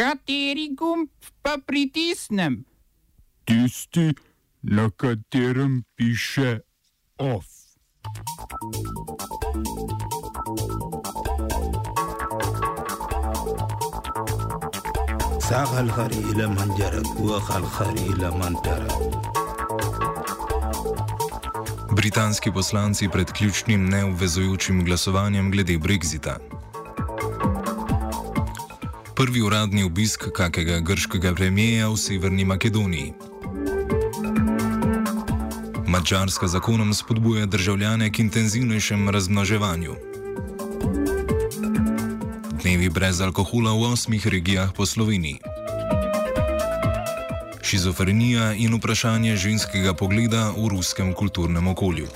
Kateri gumb pa pritisnem? Tisti, na katerem piše OF. ساق الخري إلى من جرك وخ الخري إلى من ترك Britanski poslanci pred ključnim neobvezujočim glasovanjem glede Brexita. Prvi uradni obisk kakega grškega premijeja v Severni Makedoniji. Mačarska zakonom spodbuja državljane k intenzivnejšem razmnoževanju. Dnevi brez alkohola v osmih regijah po Sloveniji. Šizofrenija in vprašanje ženskega pogleda v ruskem kulturnem okolju.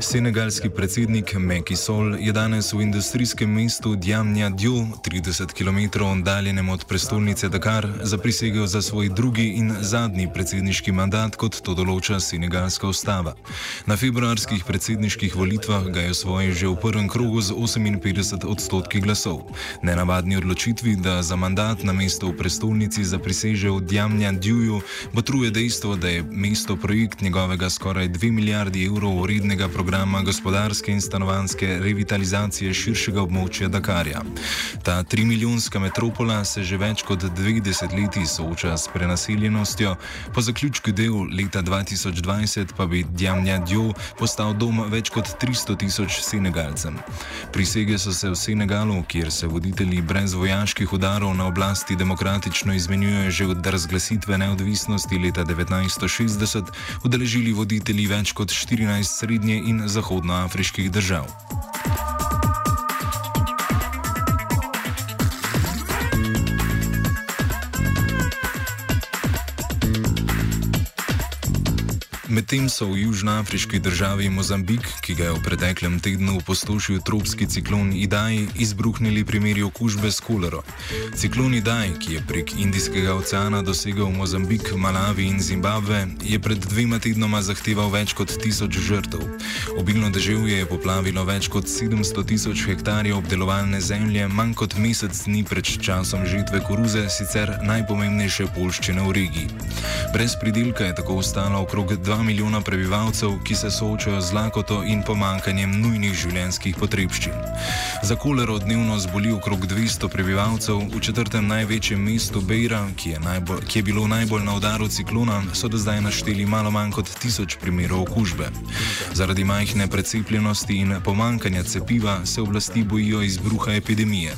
Senegalski predsednik Meki Sol je danes v industrijskem mestu Djamnja Djo, 30 km oddaljenem od prestolnice Dakar, zaprisegel za svoj drugi in zadnji predsedniški mandat, kot to določa senegalska ustava. Na februarskih predsedniških volitvah ga je osvojil že v prvem krogu z 58 odstotki glasov. Nenavadni odločitvi, da za mandat na mesto v prestolnici zapriseže v Djamnja Djuju, botruje dejstvo, da je mesto projekt njegovega skoraj 2 milijardi evrov urednega programa gospodarske in stanovanske revitalizacije širšega območja Dakarja. Ta trimilijonska metropola se že več kot dve desetletji sooča s prenaseljenostjo, po zaključku del leta 2020 pa bi Djamnja Djo postal dom več kot 300 tisoč Senegalcem. Prisege so se v Senegalu, kjer se voditelji brez vojaških udarov na oblasti demokratično izmenjujejo že od razglasitve neodvisnosti leta 1960, udeležili voditelji več kot 14 srednje in zahodnoafriških držav. Medtem so v južnoafriški državi Mozambik, ki ga je v preteklem tednu opustošil tropski ciklon Idaj, izbruhnili primeri okužbe s kolero. Ciklon Idaj, ki je prek Indijskega oceana dosegel Mozambik, Malavi in Zimbabve, je pred dvema tednoma zahteval več kot tisoč žrtev. Obilno deževje je poplavilo več kot 700 tisoč hektarjev obdelovalne zemlje, manj kot mesec dni pred časom žitve koruze, sicer najpomembnejše polščine v regiji. Brez pridelka je tako ostalo okrog 2 milijona prebivalcev, ki se soočajo z lakoto in pomankanjem nujnih življenjskih potrebščin. Za kolero dnevno zboli okrog 200 prebivalcev, v četrtem največjem mestu Bejra, ki je, najbolj, ki je bilo najbolj na udaru ciklona, so do zdaj našteli malo manj kot tisoč primerov okužbe. Zaradi majhne precepljenosti in pomankanja cepiva se oblasti bojijo izbruha epidemije.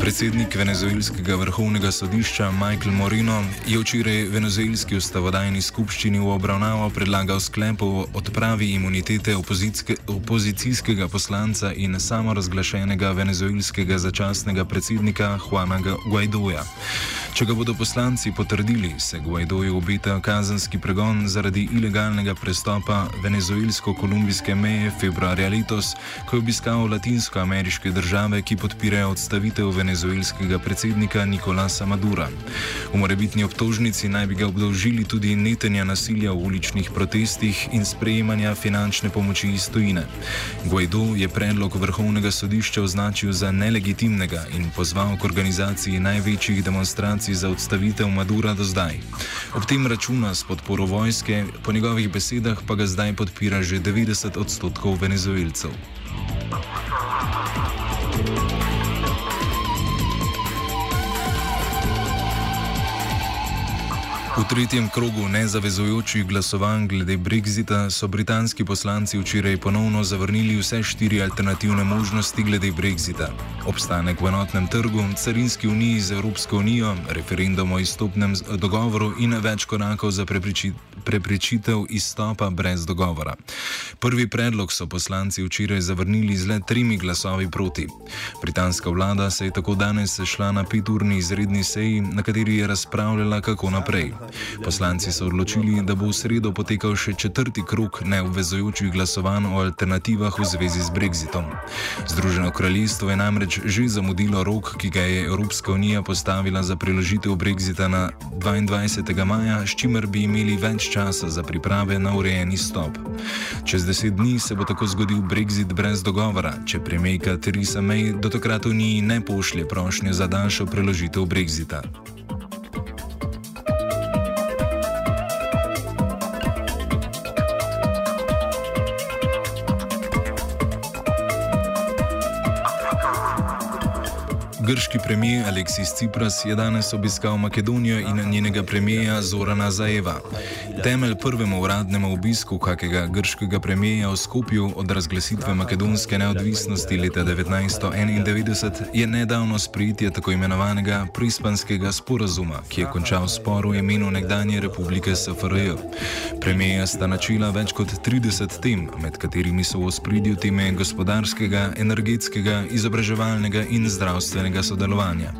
Predsednik venezuelskega vrhovnega sodišča Michael Moreno je včeraj venezuelski ustavodajni skupščini v obravnavo predlagal sklep o odpravi imunitete opozicijskega poslanca in samorazglašenega venezuelskega začasnega predsednika Juana Guaidoja. Če ga bodo poslanci potrdili, se Guaidoju obeta kazanski pregon zaradi ilegalnega prestopa venezuelsko-kolumbijske meje februarja letos, ko je obiskal latinsko-ameriške države, ki podpirajo odstavitev venezuelskega predsednika Nikolasa Madura. V morebitni obtožnici naj bi ga obdolžili tudi netenja nasilja v uličnih protestih in sprejemanja finančne pomoči iz tujine. Guaido je predlog vrhovnega sodišča označil za nelegitimnega in pozval k organizaciji največjih demonstracij za odstavitev Madura do zdaj. Ob tem računa s podporo vojske, po njegovih besedah pa ga zdaj podpira že 90 odstotkov venezuelcev. V tretjem krogu nezavezujočih glasovanj glede Brexita so britanski poslanci včeraj ponovno zavrnili vse štiri alternativne možnosti glede Brexita. Obstanek v enotnem trgu, carinski uniji z Evropsko unijo, referendum o izstopnem dogovoru in več korakov za preprečitev izstopa brez dogovora. Prvi predlog so poslanci včeraj zavrnili z le tremi glasovi proti. Britanska vlada se je tako danes sešla na peturni izredni seji, na kateri je razpravljala, kako naprej. Poslanci so odločili, da bo v sredo potekal še četrti krok neobvezujočih glasovanj o alternativah v zvezi z Brexitom. Združeno kraljestvo je namreč že zamudilo rok, ki ga je Evropska unija postavila za preložitev Brexita na 22. maja, s čimer bi imeli več časa za priprave na urejeni stop. Čez deset dni se bo tako zgodil Brexit brez dogovora, če premijka Theresa May do takrat uniji ne pošlje prošnje za daljšo preložitev Brexita. Grški premijer Aleksis Cipras je danes obiskal Makedonijo in njenega premijeja Zorana Zajeva. Temelj prvemu uradnemu obisku kakega grškega premijeja v Skopju od razglasitve makedonske neodvisnosti leta 1991 je nedavno sprejetje tako imenovanega prispanskega sporazuma, ki je končal spor v imenu nekdanje republike SFRJ. Premijeja sta načela več kot 30 tem, med katerimi so v spridju teme gospodarskega, energetskega, izobraževalnega in zdravstvenega sodelovanja.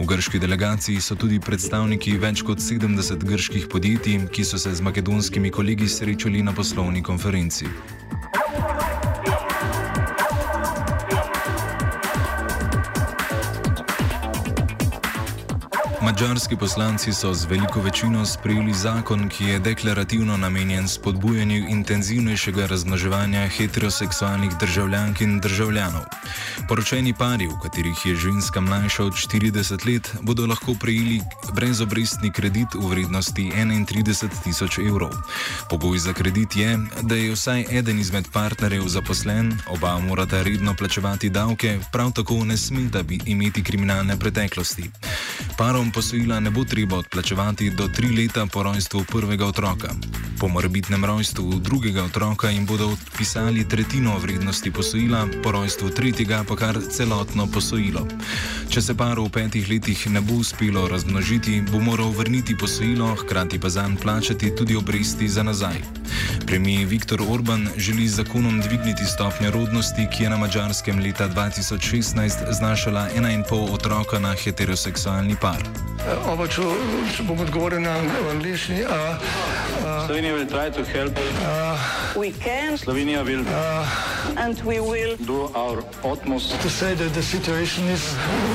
V grški delegaciji so tudi predstavniki več kot 70 grških podjetij, ki so se z makedonskimi kolegi srečali na poslovni konferenci. Mačarski poslanci so z veliko večino sprejeli zakon, ki je deklarativno namenjen spodbujanju intenzivnejšega razmnoževanja heteroseksualnih državljank in državljanov. Poročeni pari, v katerih je ženska mlajša od 40 let, bodo lahko prejeli brezobrestni kredit v vrednosti 31 tisoč evrov. Pogoj za kredit je, da je vsaj eden izmed partnerjev zaposlen, oba morata redno plačevati davke, prav tako ne smeta imeti kriminalne preteklosti. Parom posojila ne bo treba odplačevati do tri leta po rojstvu prvega otroka. Po morbitnem rojstvu drugega otroka jim bodo odpisali tretjino vrednosti posojila, po rojstvu tretjega pa kar celotno posojilo. Če se paru v petih letih ne bo uspelo razmnožiti, bo moral vrniti posojilo, hkrati pa zanj plačati tudi obresti za nazaj. Premijer Viktor Orban želi z zakonom dvigniti stopnjo rodnosti, ki je na mačarskem leta 2016 znašala 1,5 otroka na heteroseksualni par. Oba, če, če bom odgovoril na angliški. Slovenija will try to help. We can Slovenija will and we will do our utmost. To say that the situation is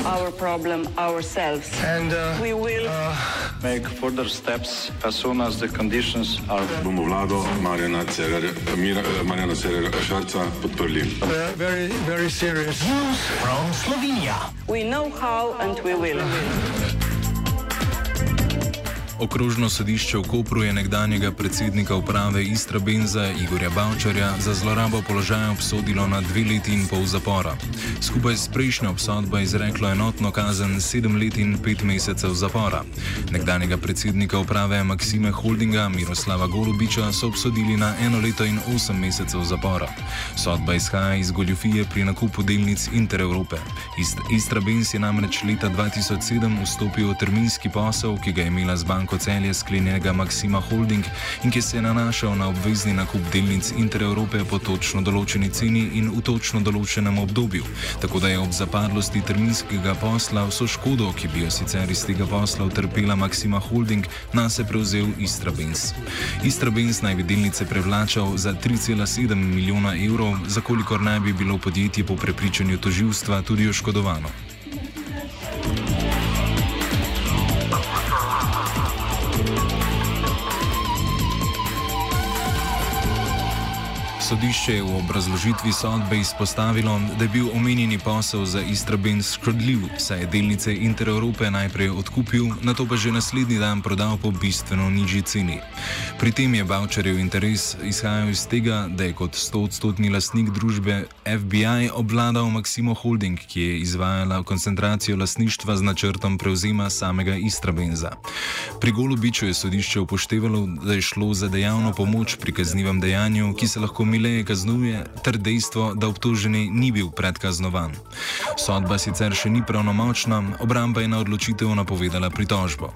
our problem ourselves. and uh, We will Make further steps as soon as the conditions are. bomo vlado Marjana Cererja Mira- Marjana Cererja Šarca podprli. uh, very, very serious. we know how and we will. Okrožno sodišče v Kopru je nekdanjega predsednika uprave Istra Benza Igorja Bavčarja za zlorabo položaja obsodilo na dve leti in pol zapora. Skupaj s prejšnjo obsodbo je izreklo enotno kazen sedem let in pet mesecev zapora. Nekdanjega predsednika uprave Maksime Holdinga Miroslava Golubiča so obsodili na eno leto in osem mesecev zapora. Sodba izhaja iz goljufije pri nakupu delnic Intereurope. Ist- Istra Benz je namreč leta 2007 vstopil v terminski posel, ki ga je imela z banko Celje sklenjenega Maksima Holding in ki se je nanašal na obvezni nakup delnic Intereurope po točno določeni ceni in v točno določenem obdobju. Tako da je ob zapadlosti terminskega posla vso škodo, ki bi jo sicer iz tega posla utrpela Maksima Holding, nase prevzel Istra Benz. Istra Benz naj bi delnice prevlačal za 3,7 milijona evrov, za kolikor naj bi bilo podjetje po prepričanju toživstva tudi oškodovano. Sodišče je v obrazložitvi sodbe izpostavilo, da je bil omenjeni posel za Istrabenz škodljiv, saj je delnice Intereurope najprej odkupil, nato pa že naslednji dan prodal po bistveno nižji ceni. Pri tem je Bavčarjev interes izhajal iz tega, da je kot 100-odstotni lastnik družbe FBI obvladal Maksimo Holding, ki je izvajala koncentracijo lastništva z načrtom prevzema samega Istrabenza. Pri Golubiču je sodišče upoštevalo, da je šlo za dejavno pomoč pri kaznivem dejanju, ki se lahko mileje kaznuje, ter dejstvo, da obtoženi ni bil predkaznovan. Sodba sicer še ni pravnomočna, obramba je na odločitev napovedala pritožbo.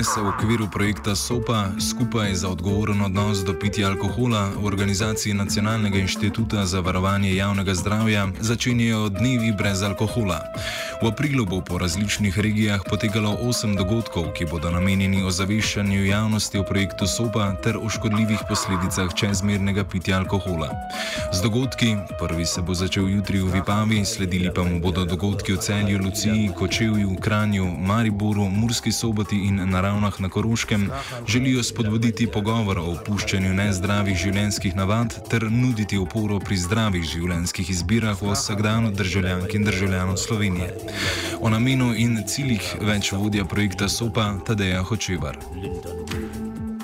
Danes se v okviru projekta SOPA skupaj za odgovoren odnos do pitja alkohola v organizaciji Nacionalnega inštituta za varovanje javnega zdravja začenjajo dnevi brez alkohola. V aprilu bo po različnih regijah potekalo osem dogodkov, ki bodo namenjeni ozaveščanju javnosti o projektu SOPA ter o škodljivih posledicah čezmernega pitja alkohola. Z dogodki, prvi se bo začel jutri v Vipavi, sledili pa mu bodo dogodki v celju, Luciji, Kočevju, Kranju, Mariboru, Murski soboti in naravnah na Koroškem, želijo spodbuditi pogovor o opuščanju nezdravih življenjskih navad ter nuditi oporo pri zdravih življenjskih izbirah v vsakdanu državljank in državljanov Slovenije. O namenu in ciljih več vodja projekta SOPA Tadeja Hočevar.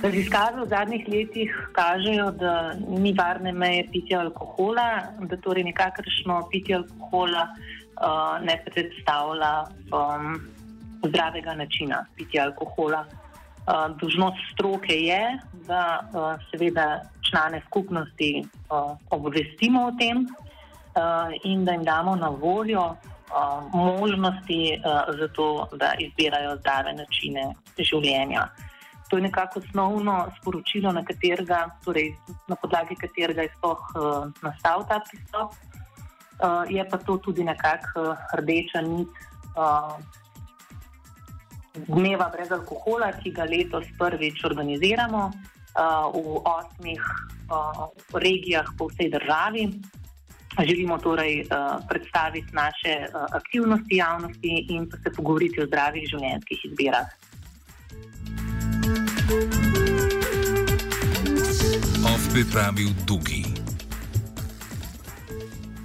Raziskave v zadnjih letih kažejo, da ni varne meje pitja alkohola, da torej nekakršno pitje alkohola uh, ne predstavlja um, zdravega načina pitja alkohola. Uh, Dožnost stroke je, da uh, seveda člane skupnosti uh, obvestimo o tem uh, in da jim damo na voljo uh, možnosti uh, za to, da izbirajo zdrave načine življenja. To je nekako osnovno sporočilo, na, katerega, torej na podlagi katerega je sploh uh, nastal ta pristop. Uh, je pa to tudi nekakšna uh, rdeča nit uh, dneva brez alkohola, ki ga letos prvič organiziramo uh, v osmih uh, regijah po vsej državi. Želimo torej uh, predstaviti naše uh, aktivnosti javnosti in pa se pogovoriti o zdravih življenjskih izbirah. Of pripravil Dugi.